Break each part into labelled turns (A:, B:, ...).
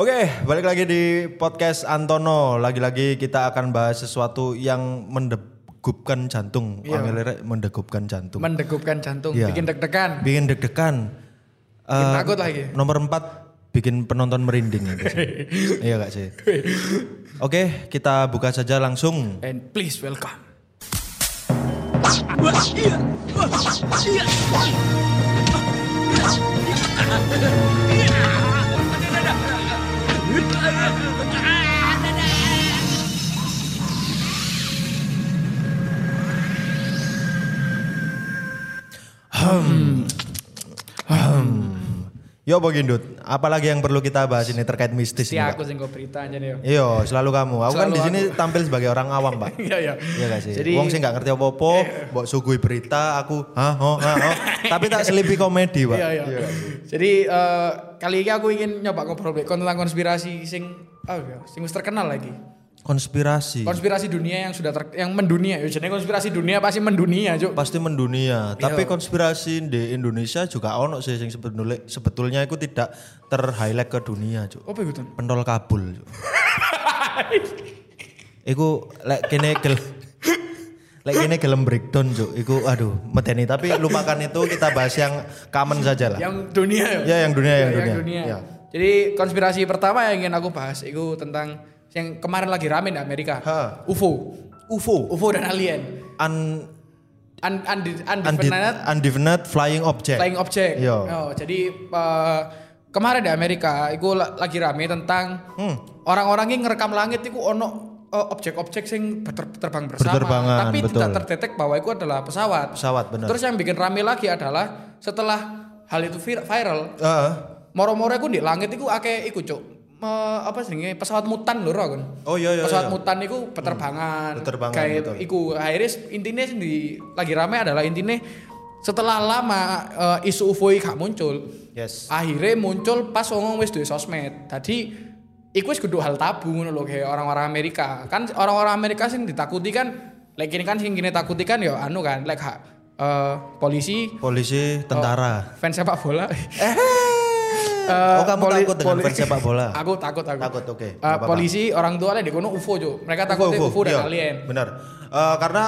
A: Oke, balik lagi di podcast Antono. Lagi-lagi kita akan bahas sesuatu yang mendegupkan jantung.
B: Iya.
A: Panggilnya mendegupkan jantung.
B: Mendegupkan jantung,
A: Iya.
B: bikin deg-degan.
A: bikin deg-degan.
B: Bikin
A: Eh,
B: takut lagi.
A: Nomor 4 bikin penonton merinding ya, guys. iya gak sih? Oke, kita buka saja langsung.
B: And please welcome. Hmm.
A: Yo Bogindut, apalagi yang perlu kita bahas ini terkait mistis
B: Si aku sing berita aja nih. yo.
A: Iya, selalu kamu. Aku kan
B: Selalu
A: di sini tampil sebagai orang awam, Pak.
B: Iya iya.
A: Iya gak sih?
B: Jadi-
A: Wong sih gak ngerti apa-apa, mbok sugui berita, aku hah, oh, hah, oh. Tapi tak selipi komedi, Pak.
B: Iya iya. Jadi eh, kali ini aku ingin nyoba ngobrol tentang konspirasi sing oh ya, sing terkenal lagi.
A: Konspirasi.
B: Konspirasi dunia yang sudah ter, yang mendunia. Ya jenenge konspirasi dunia pasti mendunia, Cuk.
A: Pasti mendunia, tapi
B: Iya.
A: konspirasi di Indonesia juga ono sih sing sebetulnya sebetulnya itu tidak ter-highlight ke dunia, Cuk.
B: Apa itu?
A: Pentol kabul, Cuk. Iku lek kene gel lek kene gelem breakdown, Cuk. Iku aduh, medeni tapi lupakan itu kita bahas yang common saja lah.
B: Yang dunia ya.
A: Ya, yang dunia, yang
B: Ya,
A: dunia. Ya.
B: Jadi konspirasi pertama yang ingin aku bahas itu tentang yang kemarin lagi rame di Amerika.
A: Ha.
B: UFO.
A: UFO,
B: UFO dan alien.
A: un,
B: Un,
A: undef-
B: undefinite
A: undefinite flying object.
B: flying object.
A: Iya.
B: Oh, jadi eh, kemarin di Amerika itu la- lagi rame tentang
A: Hmm.
B: orang-orang yang ngerekam langit itu ono eh, objek-objek sing terbang bersama, tapi
A: betul.
B: tidak terdetek bahwa itu adalah pesawat.
A: Pesawat benar.
B: Terus yang bikin rame lagi adalah setelah hal itu vir- viral,
A: Heeh.
B: moro-moro aku di langit itu akeh iku cuk. Me- apa jenenge pesawat mutan lho kan.
A: Oh iya iya.
B: pesawat
A: iya.
B: mutan itu penerbangan.
A: Penerbangan,
B: Kayak
A: betul.
B: iku akhirnya intinya sing di lagi rame adalah intinya setelah lama eh, isu UFO gak muncul.
A: Yes.
B: Akhirnya muncul pas ngomong wis duwe sosmed. Tadi iku wis kudu hal tabu ngono lho kayak orang-orang Amerika. Kan orang-orang Amerika sing ditakuti kan lek ini kan sing gini takuti kan ya anu kan lek hak eh, polisi
A: Polisi, tentara.
B: fans sepak bola.
A: oh kamu
B: poli-
A: takut dengan
B: poli-
A: fans sepak bola?
B: Aku takut aku.
A: Takut, oke.
B: Eh,
A: Nggak apa-apa.
B: polisi orang tua lah di kono UFO jo. Mereka takutnya UFO, dan
A: iya,
B: alien.
A: Benar. Eh, karena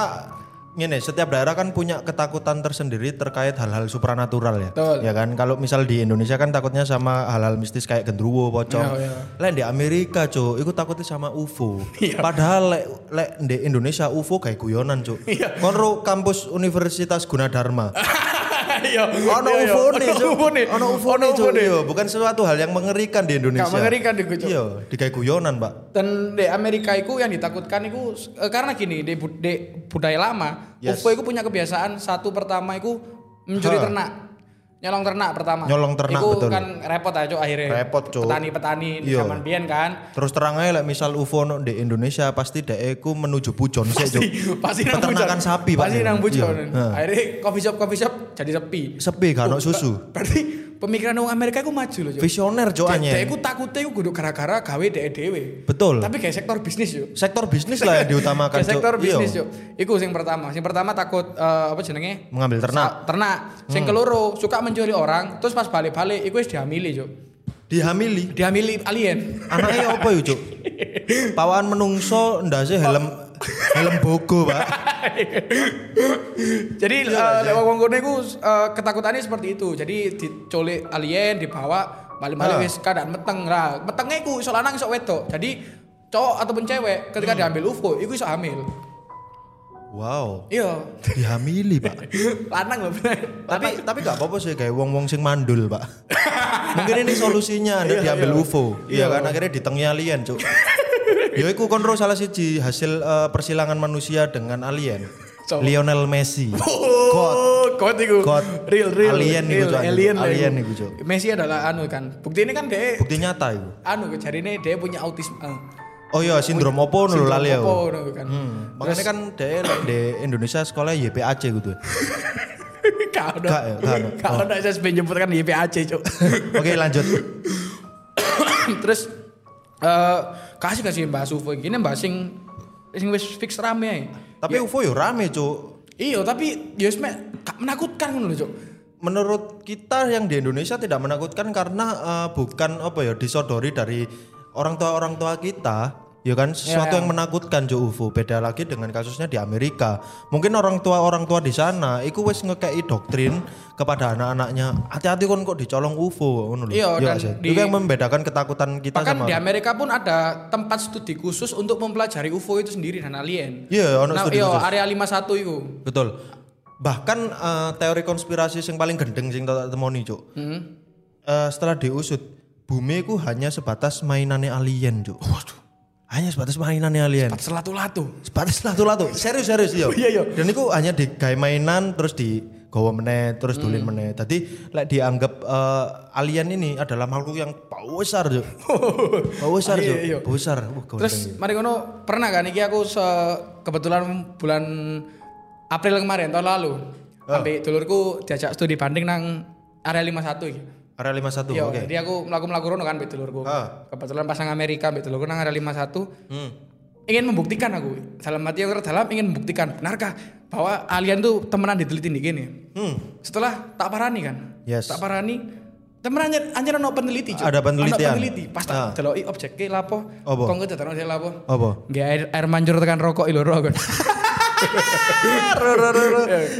A: ini setiap daerah kan punya ketakutan tersendiri terkait hal-hal supranatural ya.
B: Betul.
A: Ya kan kalau misal di Indonesia kan takutnya sama hal-hal mistis kayak gendruwo, pocong.
B: Iya, iya.
A: Lain di Amerika, Cuk, itu takutnya sama UFO.
B: Iya.
A: Padahal lek lek di Indonesia UFO kayak guyonan, Cuk.
B: Iya.
A: Konro kampus Universitas Gunadarma.
B: Iya.
A: Ono
B: iya, iya.
A: UFO nih,
B: Ono
A: Cuk.
B: UFO nih.
A: Ono UFO nih, Cuk. Iya, bukan sesuatu hal yang mengerikan di Indonesia.
B: Gak mengerikan di Cuk.
A: Iya, di kayak guyonan, Pak.
B: Dan di Amerika itu yang ditakutkan itu eh, karena gini di, bud- di budaya lama
A: Yes.
B: UFO itu punya kebiasaan satu pertama itu mencuri ternak. Nyolong ternak pertama.
A: Nyolong ternak,
B: Iku
A: betul.
B: kan repot aja akhirnya.
A: Repot, Cuk.
B: Petani-petani di
A: Iya.
B: zaman biyen kan.
A: Terus terang aja lah misal UFO no di Indonesia pasti dek ku menuju pujon sih Cuk.
B: Pasti nang
A: Peternakan
B: pujon.
A: sapi Pak.
B: Pasti nang pujon.
A: Iya.
B: Akhirnya coffee shop coffee shop jadi sepi.
A: Sepi kan ono susu.
B: Berarti pemikiran orang Amerika itu maju loh.
A: Visioner Cuk
B: Dia iku takutnya kudu gara-gara gawe dhek dhewe.
A: Betul.
B: Tapi kayak sektor bisnis yuk.
A: Sektor bisnis lah yang diutamakan
B: Kayak sektor
A: Iya.
B: bisnis yuk. Iku sing pertama. Sing pertama takut eh, apa jenenge?
A: Mengambil ternak.
B: Sa- ternak. Sing keloro suka mencuri orang, terus pas balik-balik iku wis dihamili, Cuk.
A: Dihamili.
B: Dihamili alien.
A: Anaknya apa yuk Cuk? Pawaan menungso ndase helm helm bogo, Pak.
B: Jadi eh, lewat wong kono iku eh, ketakutannya seperti itu. Jadi diculik alien, dibawa balik-balik
A: Ah.
B: wis keadaan meteng lah. Metengnya iku iso lanang iso wedok. Jadi cowok ataupun cewek ketika diambil UFO iku iso hamil.
A: Wow.
B: Iya.
A: Dihamili, Pak.
B: lanang loh bener.
A: tapi tapi gak apa-apa sih kayak wong-wong sing mandul, Pak. Mungkin ini solusinya Anda
B: Iya,
A: diambil
B: iya.
A: UFO. Iya kan akhirnya ditengi alien, Cuk. Ya iku kontrol salah siji hasil eh, persilangan manusia dengan alien.
B: So-
A: Lionel Messi.
B: Oh, God iku.
A: God.
B: Real, real.
A: Alien iku,
B: real,
A: Cuk,
B: alien,
A: alien
B: iku.
A: iku, Cuk.
B: Messi adalah anu kan. Bukti ini kan dia
A: Bukti nyata itu.
B: anu jarine dia punya autisme. Eh,
A: Oh iya, sindrom opo nul lali
B: kan.
A: Hmm, makanya kan dia di Indonesia sekolah YPAC gitu.
B: Kau
A: ya, ada.
B: Kau ada saya menyebut kan YPAC, Cuk.
A: Oke, lanjut.
B: Terus eh kasih kasih bahas UFO gini bahas sing sing wis fix rame.
A: Tapi UFO yo rame, Cuk.
B: Iya, tapi ya gak menakutkan ngono lho, Cuk.
A: menurut kita yang di Indonesia tidak menakutkan karena eh, bukan apa ya disodori dari orang tua orang tua kita ya kan sesuatu yang menakutkan Jo UFO beda lagi dengan kasusnya di Amerika mungkin orang tua orang tua di sana itu wes ngekei doktrin kepada anak-anaknya hati-hati kon kok dicolong UFO ngono lho.
B: Iya,
A: Iya
B: dan
A: sih?
B: di-
A: itu yang membedakan ketakutan kita
B: Bahkan
A: sama
B: di Amerika pun ada tempat studi khusus untuk mempelajari UFO itu sendiri dan alien.
A: iya ono
B: Nah,
A: studi
B: iya,
A: khusus.
B: area 51 itu.
A: betul bahkan eh, teori konspirasi yang paling gendeng sing tak temoni cuk
B: Hmm.
A: Eh, setelah diusut bumi itu hanya sebatas mainannya alien cuk waduh hanya sebatas mainannya alien
B: Pas selatu-latu.
A: sebatas latu-latu serius serius iya
B: Iya, iya.
A: dan itu hanya digawe mainan terus di gawa meneh terus
B: Hmm.
A: dulin meneh tadi lek dianggap eh, alien ini adalah makhluk yang besar cuk besar
B: Iya,
A: cuk
B: iya.
A: besar
B: Terus mari ngono pernah kan iki aku se- kebetulan bulan April kemarin tahun lalu.
A: Ah.
B: Sampai dulurku diajak studi banding nang area 51 iki.
A: Area 51
B: Iya,
A: oke
B: jadi aku melaku-melaku rono kan mbek dulurku.
A: Ah.
B: Kebetulan pasang Amerika mbek dulurku nang area 51.
A: hmm.
B: ingin membuktikan aku dalam hati aku dalam ingin membuktikan benarkah bahwa alien tuh temenan diteliti nih gini
A: hmm.
B: setelah tak parani kan
A: Yes.
B: tak parani temen anjir anjir ono peneliti Cuk.
A: Ada penelitian.
B: Ono peneliti pas
A: Ah.
B: tak deloki objeke lapo
A: Apa?
B: kok ngerti terus lapo
A: apa
B: nggak air, air mancur tekan rokok iloro kan
A: Ro, ro, ro, ro.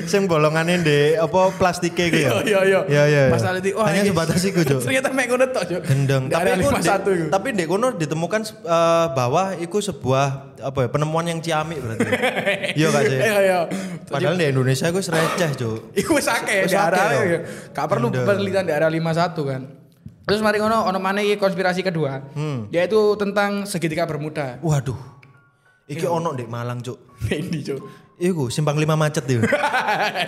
A: Sing bolongane ndek apa plastike ku ya.
B: iya iya
A: Iya iya.
B: pas peneliti wah
A: Hanya sebatas iku, Cuk.
B: ternyata mek ngono tok Cuk.
A: Gendeng. Tapi iku
B: 51
A: ndek-
B: iku
A: tapi ndek kono ditemukan eh, bahwa iku sebuah apa ya penemuan yang ciamik berarti. Iya gak sih?
B: iya iya
A: Padahal di Indonesia iku receh, Cuk.
B: Iku wis akeh di area. Gak perlu penelitian di area 51 kan. Terus mari ngono ono maneh iki konspirasi kedua.
A: Hmm.
B: Yaitu tentang segitiga bermuda.
A: Waduh. Iki ono ndek Malang, Cuk.
B: Ini Cuk.
A: Iku simpang lima macet itu.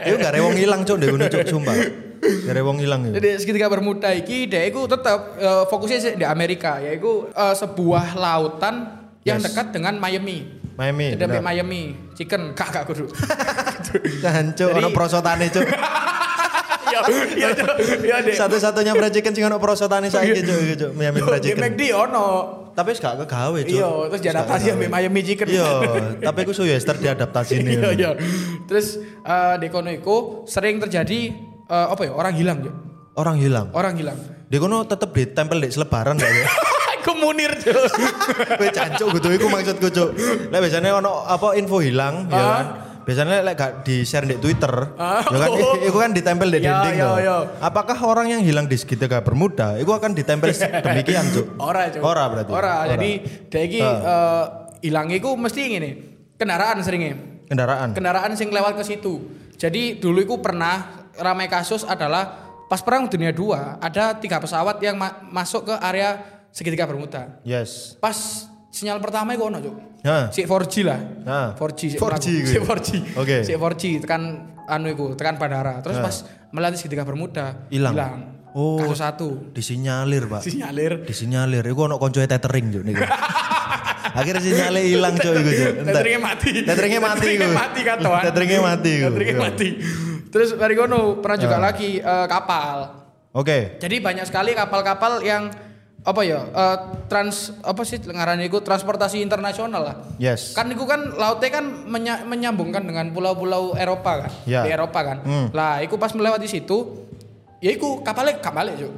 A: Iku gak rewong ilang, Cuk, ndek kono, Cuk, sumpah. Gak rewong ilang itu.
B: Jadi segitiga bermuda iki dia iku tetap eh, fokusnya sih di Amerika yaitu eh, sebuah lautan yang
A: Yes.
B: dekat dengan Miami.
A: Miami. Bener.
B: Miami, chicken, kak kak kudu. Jadi-
A: ono prosotane, Cuk.
B: Iya, iya, iya.
A: Satu-satunya fried chicken sing ono prosotane saiki, Cuk, iki, Cuk. Miami fried
B: Di
A: chicken.
B: McD ono.
A: Tapi gak kegawe, Cuk.
B: Iya, terus diadaptasi sampai Miami chicken.
A: Iya, tapi aku Suyester diadaptasi nih.
B: Iya iya. Terus eh, di kono iku sering terjadi eh, apa ya orang hilang.
A: Orang hilang.
B: Orang hilang.
A: Di kono tetep ditempel di selebaran gak ya?
B: Aku munir.
A: Kowe cancuk gitu iku maksudku, Cuk. Lah biasanya ono apa info hilang ya
B: Ah.
A: kan. Biasanya lek gak di-share di Twitter,
B: Ah.
A: ya kan
B: Oh.
A: itu kan ditempel di
B: Ya,
A: dinding
B: ya,
A: tuh.
B: ya.
A: Apakah orang yang hilang di segitiga bermuda itu akan ditempel demikian, Cuk?
B: Ora Cuk.
A: Ora berarti.
B: Ora. Jadi dia iki eh, hilang iku mesti ngene. Kendaraan seringnya.
A: kendaraan.
B: Kendaraan sing lewat ke situ. Jadi dulu iku pernah ramai kasus adalah pas perang dunia 2 ada tiga pesawat yang ma- masuk ke area segitiga bermuda.
A: Yes.
B: Pas sinyal pertama iku ono, Cuk. Si 4G lah.
A: nah.
B: 4G
A: 4G
B: si
A: gitu.
B: 4G.
A: Oke.
B: Si 4G tekan anu iku, tekan bandara. Terus pas melatih segitiga bermuda,
A: Hilang. Oh.
B: Kasus satu.
A: Disinyalir, Pak.
B: Sinyalir.
A: Disinyalir. Iku ono koncoe tethering, Cuk niku. Akhirnya sinyalnya hilang, Cuk iku, Cuk. Entar.
B: Teteringnya mati.
A: Teteringnya mati iku.
B: mati Tuan.
A: Teteringnya mati iku.
B: Teteringnya
A: Iya.
B: mati. Terus dari pernah juga lagi eh, kapal.
A: Oke.
B: Jadi banyak sekali kapal-kapal yang apa ya eh, trans apa sih ngarannya itu transportasi internasional lah.
A: Yes.
B: Kan itu kan lautnya kan menya- menyambungkan dengan pulau-pulau Eropa kan.
A: Ya.
B: Di Eropa kan.
A: Hmm.
B: Lah, itu pas melewati situ ya itu kapalnya balik, Cuk.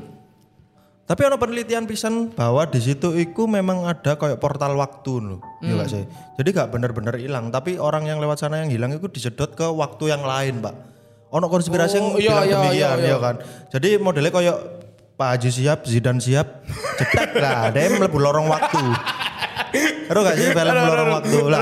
A: Tapi ada penelitian pisan bahwa di situ iku memang ada kayak portal waktu loh. Iya gak sih? Jadi gak bener-bener hilang, tapi orang yang lewat sana yang hilang itu disedot ke waktu yang lain, Pak. Ono konspirasi yang
B: Oh, iya,
A: bilang
B: iya,
A: demikian,
B: iya, iya.
A: ya kan. Jadi modelnya kayak Pak Haji siap, Zidan siap, cetek lah, dia melebu lorong waktu. Aduh gak sih film lorong waktu lah.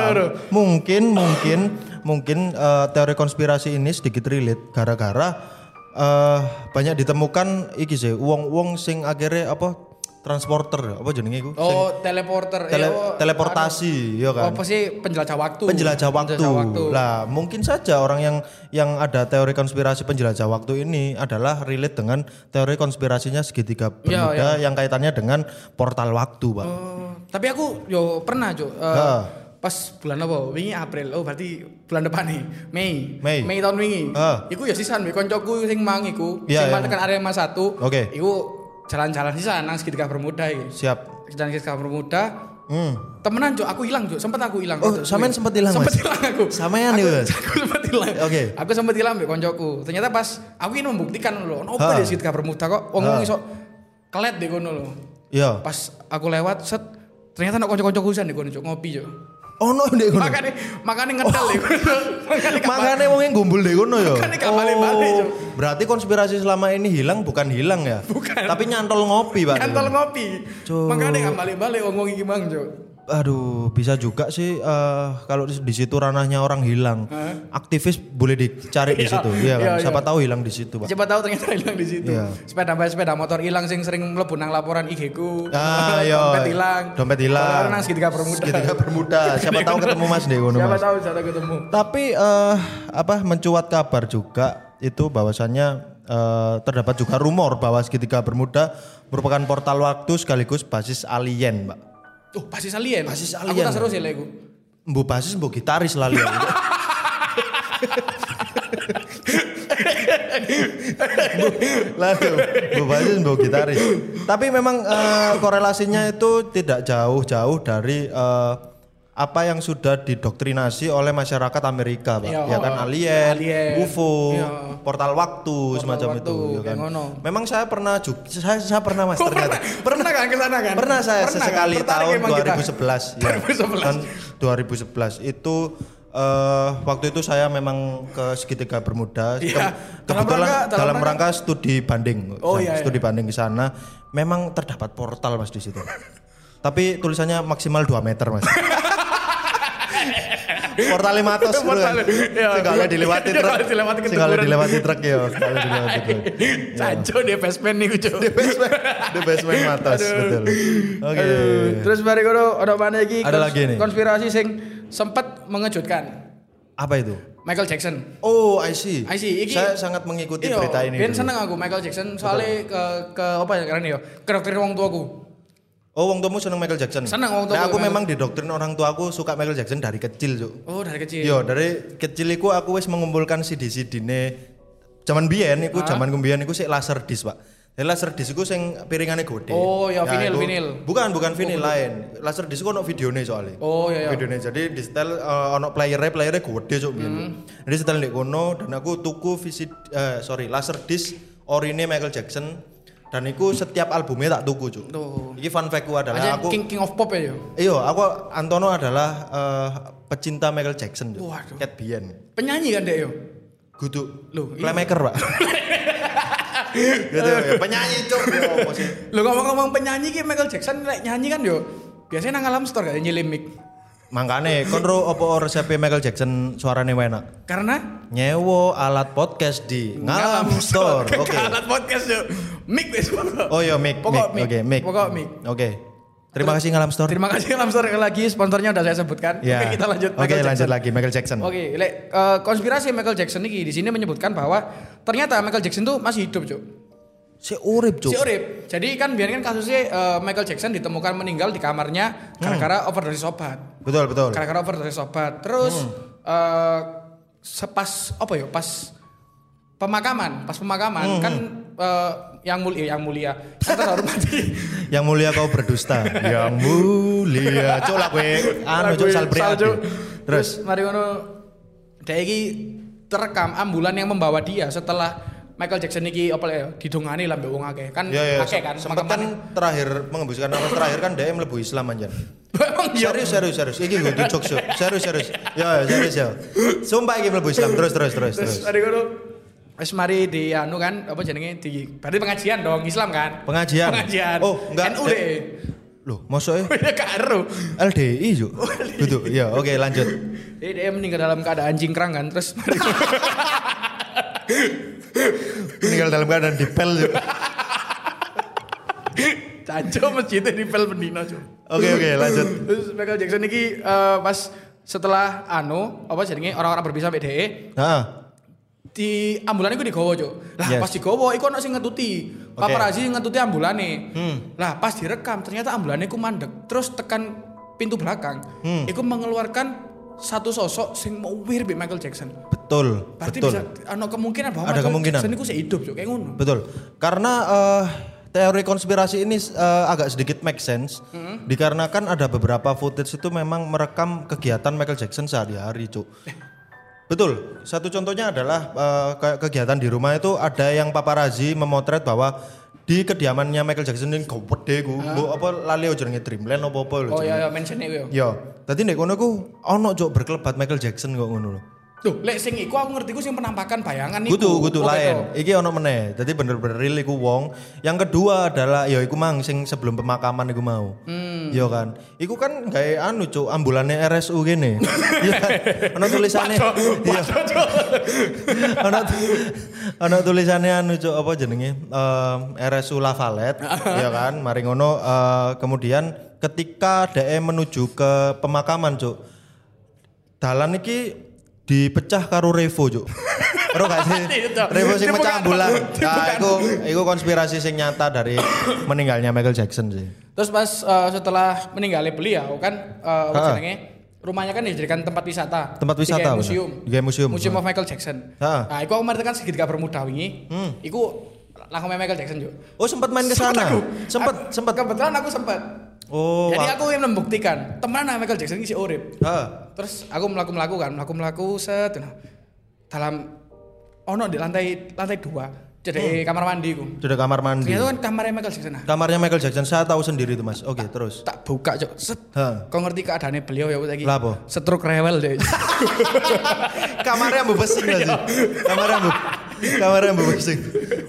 A: Mungkin, mungkin, mungkin eh, teori konspirasi ini sedikit relate gara-gara eh banyak ditemukan iki sih uang-uang sing akhirnya apa transporter apa jenenge iku? Sing
B: Oh, teleporter.
A: tele-
B: Ya,
A: teleportasi ya kan.
B: Apa sih penjelajah waktu?
A: Penjelajah waktu.
B: waktu.
A: Lah, mungkin saja orang yang yang ada teori konspirasi penjelajah waktu ini adalah relate dengan teori konspirasinya segitiga
B: Iya,
A: bermuda yang kaitannya dengan portal waktu, Pak.
B: Oh, tapi aku yo pernah, Cuk.
A: Heeh.
B: pas bulan apa? Wingi April. Oh, berarti bulan depan nih. Mei.
A: Mei.
B: Mei tahun wingi.
A: Heeh.
B: Iku ya sisan koncoku sing mang iku,
A: Iya,
B: sing tekan area Mas 1.
A: Oke.
B: Iku jalan-jalan sisan nang segitiga bermuda iki.
A: Siap.
B: Jalan segitiga bermuda
A: Hmm.
B: Temenan cuk, aku hilang cuk, sempet aku hilang.
A: Oh, sampean
B: itu.
A: sempet hilang,
B: Sempet
A: Mas?
B: hilang aku.
A: Sampean
B: aku? Aku sempet hilang.
A: Oke.
B: Aku sempet hilang mbek koncoku. Ternyata pas aku ini membuktikan lho,
A: Ha.
B: nopo di segitiga bermuda kok wong
A: Ha.
B: iso kelet di kono lho.
A: Iya.
B: Pas aku lewat set ternyata nak konco-koncoku san di kono cuk, ngopi cuk.
A: Ono ndek kono.
B: Makane makane ngedel di kono. Makane
A: wong gumbul deh kono ya.
B: Makanya gak balik-balik, Cuk.
A: berarti konspirasi selama ini hilang bukan hilang ya?
B: Bukan.
A: Tapi nyantol ngopi, Pak.
B: Nyantol ngopi.
A: Cuk.
B: Makanya gak balik-balik wong-wong iki mang cuk.
A: Aduh, bisa juga sih eh, kalau di, di situ ranahnya orang hilang. Aktivis boleh dicari di
B: Iya,
A: situ, iya kan?
B: iya,
A: Siapa
B: iya.
A: tahu hilang di situ, Pak.
B: Siapa tahu ternyata hilang di situ.
A: Iya.
B: Sepeda sepeda motor hilang sing sering mlebu nang laporan IG ku.
A: Ah, iya.
B: Dompet hilang.
A: Dompet hilang.
B: Nang segitiga bermuda.
A: Segitiga bermuda. Siapa tahu ketemu Mas deh ngono,
B: Siapa
A: Mas.
B: tahu siapa ketemu.
A: Tapi eh, apa mencuat kabar juga itu bahwasannya eh, terdapat juga rumor bahwa segitiga bermuda merupakan portal waktu sekaligus basis alien, Mbak.
B: Tuh, basis alien.
A: Basis
B: Aku
A: alien.
B: tak seru sih iku.
A: Mbu basis mbu gitaris lali. Lalu basis mbu gitaris. Tapi memang eh, korelasinya itu tidak jauh-jauh dari eh, apa yang sudah didoktrinasi oleh masyarakat Amerika, Pak.
B: Iya,
A: ya kan alien,
B: alien.
A: UFO,
B: Iya.
A: portal waktu semacam
B: waktu,
A: itu, ya kan.
B: ngono.
A: Memang saya pernah juga saya, saya pernah Mas ternyata.
B: Pernah kan ke sana kan?
A: Pernah saya
B: Pernah kan?
A: sesekali
B: Tertarik
A: tahun
B: emang kita?
A: 2011 ya.
B: 2011.
A: Tahun 2011 itu eh, waktu itu saya memang ke segitiga bermuda.
B: Iya.
A: Ke-
B: Dalam
A: kebetulan
B: rangka- dalam
A: dalam, rangka studi banding.
B: Oh, iya,
A: studi banding ke sana memang terdapat portal Mas di situ. Tapi tulisannya maksimal 2 meter Mas. Portal matos dulu kan.
B: Portal, iya.
A: Segala dilewati
B: Iya,
A: truk.
B: kalau dilewati
A: truk ya. Dilewati truk.
B: Caco dia basement nih cuk.
A: The basement, the basement matos betul. Oke.
B: Terus bari kono ada mana lagi?
A: Ada lagi nih.
B: Konspirasi sing sempat mengejutkan.
A: Apa itu?
B: Michael Jackson.
A: Oh, I see.
B: I see. Iki-
A: Saya sangat mengikuti
B: Iya,
A: berita ini.
B: Ben seneng aku Michael Jackson soalnya ke ke apa ya karena ya ke dokter wong tuaku.
A: Oh, wong tuamu seneng Michael Jackson.
B: Seneng wong
A: Nah,
B: tuaku
A: aku
B: Michael-
A: memang didoktrin orang tua aku suka Michael Jackson dari kecil, Cuk.
B: Oh dari kecil.
A: Yo, dari kecil iku aku wis mengumpulkan CD-CD ne zaman biyen iku zaman kumbiyen iku sik laser disc, Pak. Jadi laser disc iku sing piringane gede.
B: Oh, ya, vinil,
A: iku-
B: vinil.
A: Bukan, bukan vinil lain. Laser disc iku ono videone soalnya.
B: Oh iya iya.
A: Videone jadi di setel eh, ono player playernya gede cuk biyen.
B: Hmm.
A: Jadi setel di kono dan aku tuku visit eh, sorry laser disc orine Michael Jackson dan iku setiap albumnya tak tuku cuk.
B: Tuh.
A: Iki fun fact adalah
B: Aja
A: aku
B: King King of Pop ya yo.
A: Iya, aku Antono adalah eh, pecinta Michael Jackson. Cuk.
B: Waduh.
A: Cat Bien.
B: Penyanyi kan deh yo.
A: Gudu.
B: Loh.
A: Playmaker, Pak. gitu ya, penyanyi cuk.
B: Lo ngomong-ngomong penyanyi ki Michael Jackson lek nyanyi kan yo. Biasanya nang alam store kayak nyilih mic.
A: Makane kon ro opo resep Michael Jackson suarane enak?
B: Karena
A: Nyewo alat podcast di Ngalam Store. Oke.
B: Alat podcast yo. Mic wis.
A: Oh iya mic,
B: Pokok
A: mic. Oke, mic.
B: Pokok mic.
A: Oke. Terima kasih Ngalam Store.
B: Terima kasih Alam Store lagi sponsornya udah saya sebutkan.
A: Ya.
B: Oke, kita lanjut
A: Oke,
B: Michael
A: lanjut lagi Michael Jackson.
B: Oke, lek eh, konspirasi Michael Jackson ini di sini menyebutkan bahwa ternyata Michael Jackson tuh masih hidup, Cuk.
A: Si urip, Cuk.
B: Si urip. Jadi kan biar kan kasusnya eh, Michael Jackson ditemukan meninggal di kamarnya gara-gara overdosis obat.
A: Betul, betul.
B: Gara-gara overdosis obat. Terus eh sepas apa ya? Pas pemakaman, pas pemakaman kan eh, yang mulia yang mulia yang terhormati
A: Yang mulia kau berdusta. Yang mulia. Cuk lah kowe anu salbri.
B: Salju.
A: Terus
B: mari ngono dia iki terekam ambulan yang membawa dia setelah Michael Jackson iki apa ya didongani lah mbek wong akeh. Kan
A: Ya ya,
B: akeh kan
A: sempat kan terakhir mengembuskan nafas terakhir kan dia mlebu Islam.
B: Emang iya.
A: Serius serius serius. Iki gue yo. Serius serius. Ya ya, serius ya. Sumpah iki mlebu Islam terus terus terus terus.
B: Mari ngono Wis mari di anu kan apa jenenge di berarti pengajian dong Islam kan?
A: Pengajian.
B: Pengajian.
A: Oh, enggak.
B: NU deh.
A: Loh, mosok
B: Ya karo.
A: LDI juk. Gitu. Ya, oke lanjut.
B: Jadi dia meninggal dalam keadaan jingkrang kan terus
A: Meninggal dalam keadaan dipel juk.
B: Caco masjidnya di pel pendino.
A: Oke oke lanjut.
B: Terus Michael Jackson ini eh, pas setelah anu apa jenenge orang-orang berpisah mbek DE
A: Heeh.
B: di ambulan iku digowo cuk. Lah
A: Yes.
B: pas digowo iku ono sing ngetuti.
A: Oke.
B: Paparazzi ngetuti ambulane.
A: Hmm.
B: Lah pas direkam ternyata ambulane iku mandek. Terus tekan pintu belakang.
A: Hmm.
B: Iku mengeluarkan satu sosok sing mau mirip Michael Jackson.
A: Betul,
B: Berarti
A: betul.
B: bisa ono kemungkinan bahwa
A: Ada
B: Michael
A: kemungkinan.
B: Jackson sih hidup cuk kayak ngono.
A: Betul. Karena eh, teori konspirasi ini eh, agak sedikit make sense dikarenakan ada beberapa footage itu memang merekam kegiatan Michael Jackson sehari-hari, Cuk. Betul. Satu contohnya adalah kayak kegiatan di rumah itu ada yang paparazi memotret bahwa di kediamannya Michael Jackson ini gede ku, mbok apa lali ojo jenenge Dreamland apa apa lho.
B: Oh iya, iya mention itu ya.
A: Yo, tadi nek kono ku ono cuk berkelebat Michael Jackson kok ngono lho.
B: Tuh, lek sing iku aku ngerti ku sing penampakan bayangan iku.
A: Kudu kudu
B: Oh,
A: lain.
B: gitu.
A: Iki ono meneh. Jadi bener-bener real iku wong. Yang kedua adalah ya iku mang sing sebelum pemakaman iku mau.
B: Hmm.
A: Iya kan. Iku kan gawe anu cuk ambulane RSU gini. Iya kan. Ono tulisannya iya. Ono ono tulisannya anu cuk apa jenenge? Em, RSU Lavalette. Iya kan. Mari ngono eh, kemudian ketika DE menuju ke pemakaman cuk. Dalan iki dipecah karo Revo, Cuk. Ero gak sih?
B: Itu.
A: Revo sing mecah ambulan. Nah, iku iku konspirasi sing nyata dari meninggalnya Michael Jackson sih.
B: Terus pas eh, setelah meninggalnya beliau kan
A: Ha.
B: jenenge rumahnya kan dijadikan tempat wisata.
A: Tempat wisata, bener.
B: museum.
A: Digawe museum.
B: Museum of Michael Jackson.
A: Ha.
B: Nah, iku aku kemarin kan segitiga bermuda wingi.
A: Hmm.
B: Iku langsung Michael Jackson, Juk.
A: Oh, sempat main ke sana. Sempat sempat.
B: Kebetulan aku sempat.
A: Oh.
B: Jadi aku yang membuktikan temenan Michael Jackson ini si urip.
A: Ha.
B: Terus aku melaku-melaku kan, melaku-melaku set nah. dalam ono di lantai lantai dua jadi kamar mandi ku.
A: Sudah kamar mandi.
B: Ternyata kan kamarnya Michael Jackson. Nah,
A: Kamarnya Michael Jackson saya tahu sendiri tuh, Mas. Oke, terus.
B: tak buka cok set.
A: Ha.
B: Kau ngerti keadaannya beliau ya lagi?
A: Lah, apa?
B: Stroke rewel deh.
A: Kamarnya gak sih? Kamarnya mbok Kamarnya mbok besing.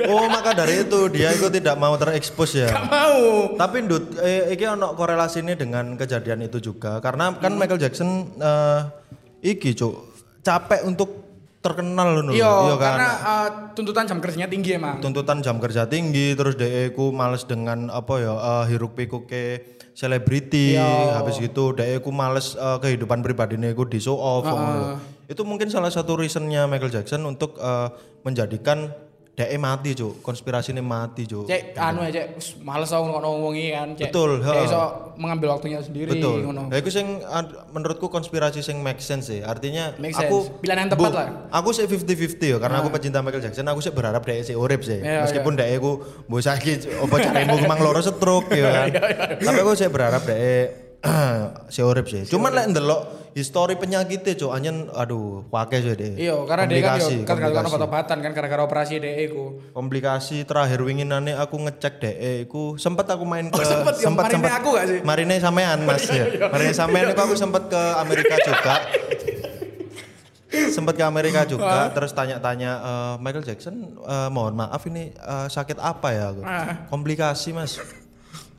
A: Oh, maka dari itu dia itu tidak mau terekspos ya.
B: Gak mau.
A: Tapi Ndut, eh, iki ono korelasi ini dengan kejadian itu juga karena kan
B: Hmm.
A: Michael Jackson eh iki cuk capek untuk terkenal loh
B: Iya,
A: kan.
B: karena uh, tuntutan jam kerjanya tinggi emang.
A: tuntutan jam kerja tinggi terus DE ku males dengan apa ya eh, hiruk pikuk ke selebriti
B: Iya.
A: habis gitu DE ku males eh, kehidupan pribadinya ku di show off ngono. Itu mungkin salah satu reasonnya Michael Jackson untuk eh, menjadikan DE mati cuk konspirasi ini mati cuk
B: Cek anu ya cek males aku ngono ngomongi kan cek.
A: Betul, ha.
B: iso mengambil waktunya sendiri
A: Betul.
B: ngono.
A: Ya, itu sing menurutku konspirasi sing make sense sih. Artinya
B: Make
A: aku
B: sense. Pilihan yang tepat lah.
A: Aku sih 50-50 ya karena aku pecinta Michael Jackson. Aku sih berharap dia sih urip sih.
B: Iya,
A: Meskipun dia aku mbok saiki apa caremu mang loro stroke ya kan. Tapi aku sih berharap dia si urip sih. Cuman lek ndelok histori penyakitnya cok anyen aduh pakai sih deh.
B: Iya, karena dia kan yo kan
A: komplikasi.
B: obat-obatan kan gara-gara operasi DE ku.
A: komplikasi terakhir winginane aku ngecek DE ku sempat aku main ke
B: Oh, sempet ya, marine aku gak sih?
A: Marine sampean Mas ya. Marine sampean itu aku sempat ke Amerika juga. sempat ke Amerika juga terus tanya-tanya eh, Michael Jackson eh, mohon maaf ini eh, sakit apa ya aku?
B: Ah.
A: komplikasi Mas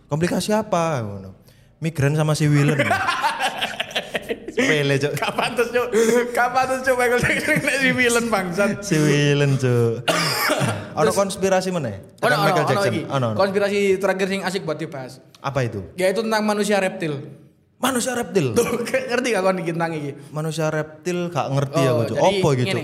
A: komplikasi apa migran sama si Willen Pele cok
B: Gak pantes cuk. Gak pantes cuk Michael Jackson nek si villain bangsat.
A: si Willen cok ono konspirasi mana
B: Ono
A: Michael Jackson ono.
B: Konspirasi terakhir sing asik buat dibahas.
A: apa itu
B: Yaitu tentang manusia reptil.
A: manusia reptil
B: Tuh, ngerti gak kon tentang iki?
A: manusia reptil gak ngerti
B: Oh,
A: aku Cuk.
B: jadi
A: Apa gitu?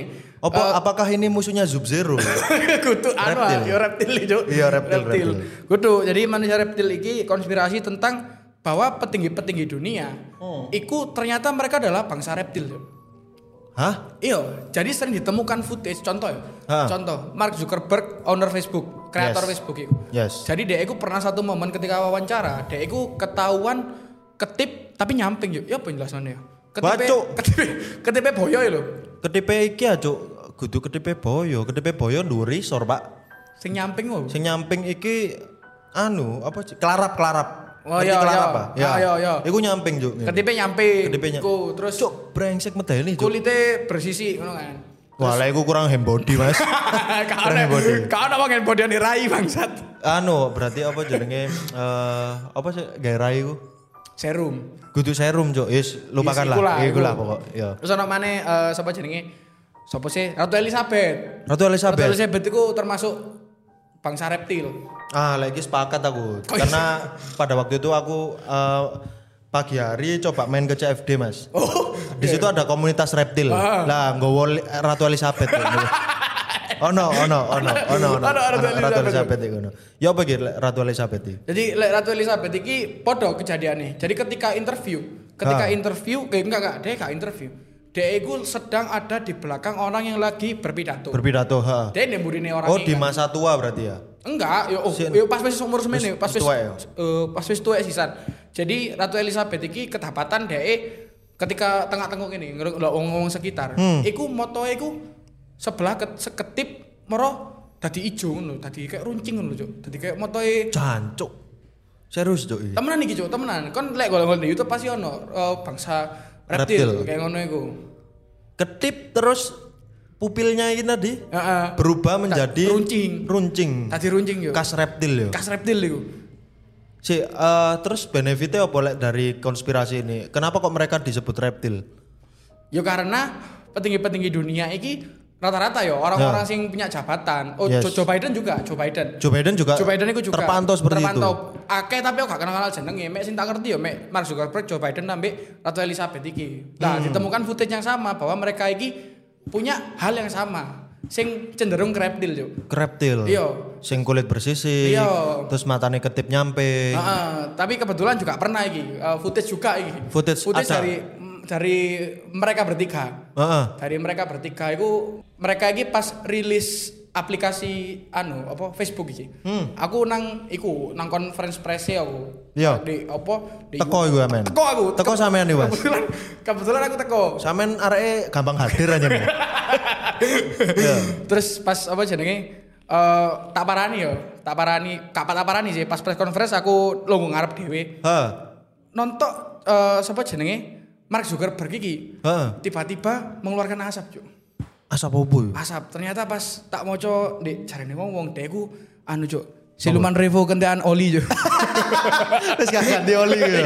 A: Apa
B: Eh,
A: apakah ini musuhnya Sub Zero?
B: Kudu anu
A: Reptil.
B: yo reptil itu.
A: Iya, reptil, reptil.
B: Kudu. Jadi manusia reptil iki konspirasi tentang bahwa petinggi-petinggi dunia
A: Oh.
B: iku ternyata mereka adalah bangsa reptil.
A: Hah?
B: Iya, jadi sering ditemukan footage contoh ya.
A: Ha.
B: Contoh, Mark Zuckerberg owner Facebook, kreator
A: Yes.
B: Facebook itu.
A: Yes.
B: Jadi dia itu pernah satu momen ketika wawancara, dia itu ketahuan ketip tapi nyamping yuk. Ya penjelasannya? Ketipe,
A: Bacuk.
B: ketipe, ketipe boyo ya lho.
A: Ketipe iki ya, Cuk. Kudu ketipe boyo. Ketipe boyo nduri sor, Pak.
B: Sing nyamping lho.
A: Sing nyamping iki anu, apa sih? Kelarap-kelarap.
B: Oh, iya, iya.
A: Pak?
B: Ah, iya, iya.
A: Iku nyamping, Cuk.
B: Ketipe nyamping.
A: Ketipe ny-
B: Ku, terus
A: Cuk, brengsek medeni, Cuk.
B: kulitnya bersisi ngono kan.
A: Wah, lah iku kurang hembody, Mas.
B: Kau ada
A: body.
B: kau ada bang body yang dirai bangsat.
A: anu, berarti apa jenenge eh apa sih gawe iku?
B: Serum.
A: Kudu serum, Cuk. Yes, lupakan
B: Iku lah,
A: lah. Iku
B: iku.
A: lah pokok. Ya.
B: Terus ana maneh eh, sapa jenenge? Sapa sih? Ratu Elizabeth.
A: Ratu Elizabeth.
B: Ratu Elizabeth itu termasuk bangsa reptil.
A: Ah, lagi sepakat aku.
B: Oh, iya.
A: Karena pada waktu itu aku eh, pagi hari coba main ke CFD, Mas.
B: Oh,
A: Di situ ada komunitas reptil.
B: Ah.
A: Lah, nggowo li- Ratu Elizabeth. oh no, oh no, oh no, oh no, oh no.
B: Ono Ratu
A: Ono Ratu
B: Elizabeth.
A: Elizabeth iku. no. Ya apa gitu Ratu Elizabeth iki?
B: Jadi lek Ratu Elizabeth iki podo kejadiannya. Jadi ketika interview, ketika
A: Ha.
B: interview, eh, enggak enggak, dia enggak interview. Dia itu sedang ada di belakang orang yang lagi berpidato.
A: Berpidato, ha.
B: dia nemburine orang
A: Oh,
B: ini
A: di
B: kan.
A: masa tua berarti ya.
B: Enggak, yo, oh,
A: Si-
B: yo pas wis umur semene, pas
A: wis ya?
B: eh, pas wis tuwek sisan. Jadi Ratu Elizabeth iki kedapatan dhek ketika tengah-tengah ini ngelok ngomong sekitar.
A: Hmm.
B: Iku motoe iku sebelah ke, seketip moro dadi ijo ngono, dadi kayak runcing ngono, Cuk. Dadi kayak motoe
A: Jancuk. Serius cuk
B: temenan iki, Cuk, temenan. Kon lek golek di YouTube pasti ono eh, bangsa reptil,
A: Reptil.
B: kayak ngono iku.
A: Ketip terus pupilnya ini tadi
B: Heeh.
A: berubah menjadi
B: runcing.
A: runcing.
B: Dadi runcing yo.
A: Kas reptil yo.
B: Kas reptil iku.
A: Si eh, terus benefitnya apa lek dari konspirasi ini? Kenapa kok mereka disebut reptil?
B: Ya karena petinggi-petinggi dunia iki rata-rata ya orang-orang sing punya jabatan. Oh,
A: Yes.
B: Joe Biden juga, Joe Biden.
A: Joe Biden juga,
B: Joe Biden itu juga
A: terpantau seperti
B: terpantau. Akeh tapi aku gak kenal-kenal jenenge. Mek sing tak ngerti ya mek Mark Zuckerberg, Joe Biden ambek Ratu Elizabeth iki. Nah,
A: Hmm.
B: ditemukan footage yang sama bahwa mereka iki punya hal yang sama. Sing cenderung ke reptil, Cuk.
A: itu. Reptil.
B: Iya.
A: Sing kulit bersisik.
B: Iya.
A: Terus matanya ketip nyampe.
B: Heeh, tapi kebetulan juga pernah iki, eh, footage juga iki.
A: Footage ada.
B: dari dari mereka bertiga.
A: Heeh.
B: dari mereka bertiga itu mereka ini pas rilis aplikasi anu apa Facebook iki. Aku nang iku nang conference press aku.
A: Hmm. Iya.
B: Di apa? Di
A: Teko iku amen.
B: Teko aku.
A: Teko sampean nih, Mas.
B: Kebetulan kebetulan aku teko.
A: Sampean areke gampang hadir aja nih. Iya.
B: Terus pas apa jenenge eh tak parani yo. Tak parani, kak tak parani sih pas press conference aku lungguh ngarep dhewe.
A: Heeh.
B: Nonton eh sapa jenenge Mark Zuckerberg iki.
A: Heeh.
B: Tiba-tiba mengeluarkan asap, Cuk.
A: Asap yo?
B: asap ternyata pas tak mau cok di carane wong wong deku anu cok siluman revo kentean oli cok
A: Terus gak ganti oli gitu.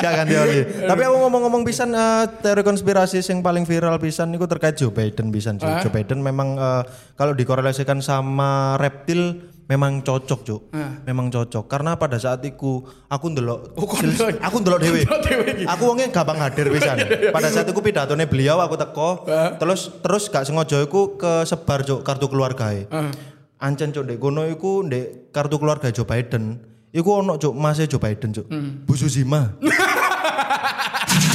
A: Gak ganti oli. Tapi aku ngomong-ngomong pisan eh, teori konspirasi yang paling viral pisan itu terkait Joe Biden pisan. Joe, Joe Biden memang eh, kalau dikorelasikan sama reptil memang cocok, Cuk. Memang cocok. Karena pada saat itu aku ndelok
B: Oh,
A: aku ndelok dhewe. Aku wongnya gampang hadir pisan. Pada saat itu pidatone beliau aku teko. Terus terus gak sengaja iku kesebar, Cuk, kartu keluargae. Ancen cuk ndek kono iku ndek kartu keluarga Joe Biden. Iku ono cuk masih Joe Biden cuk. Bu Suzima.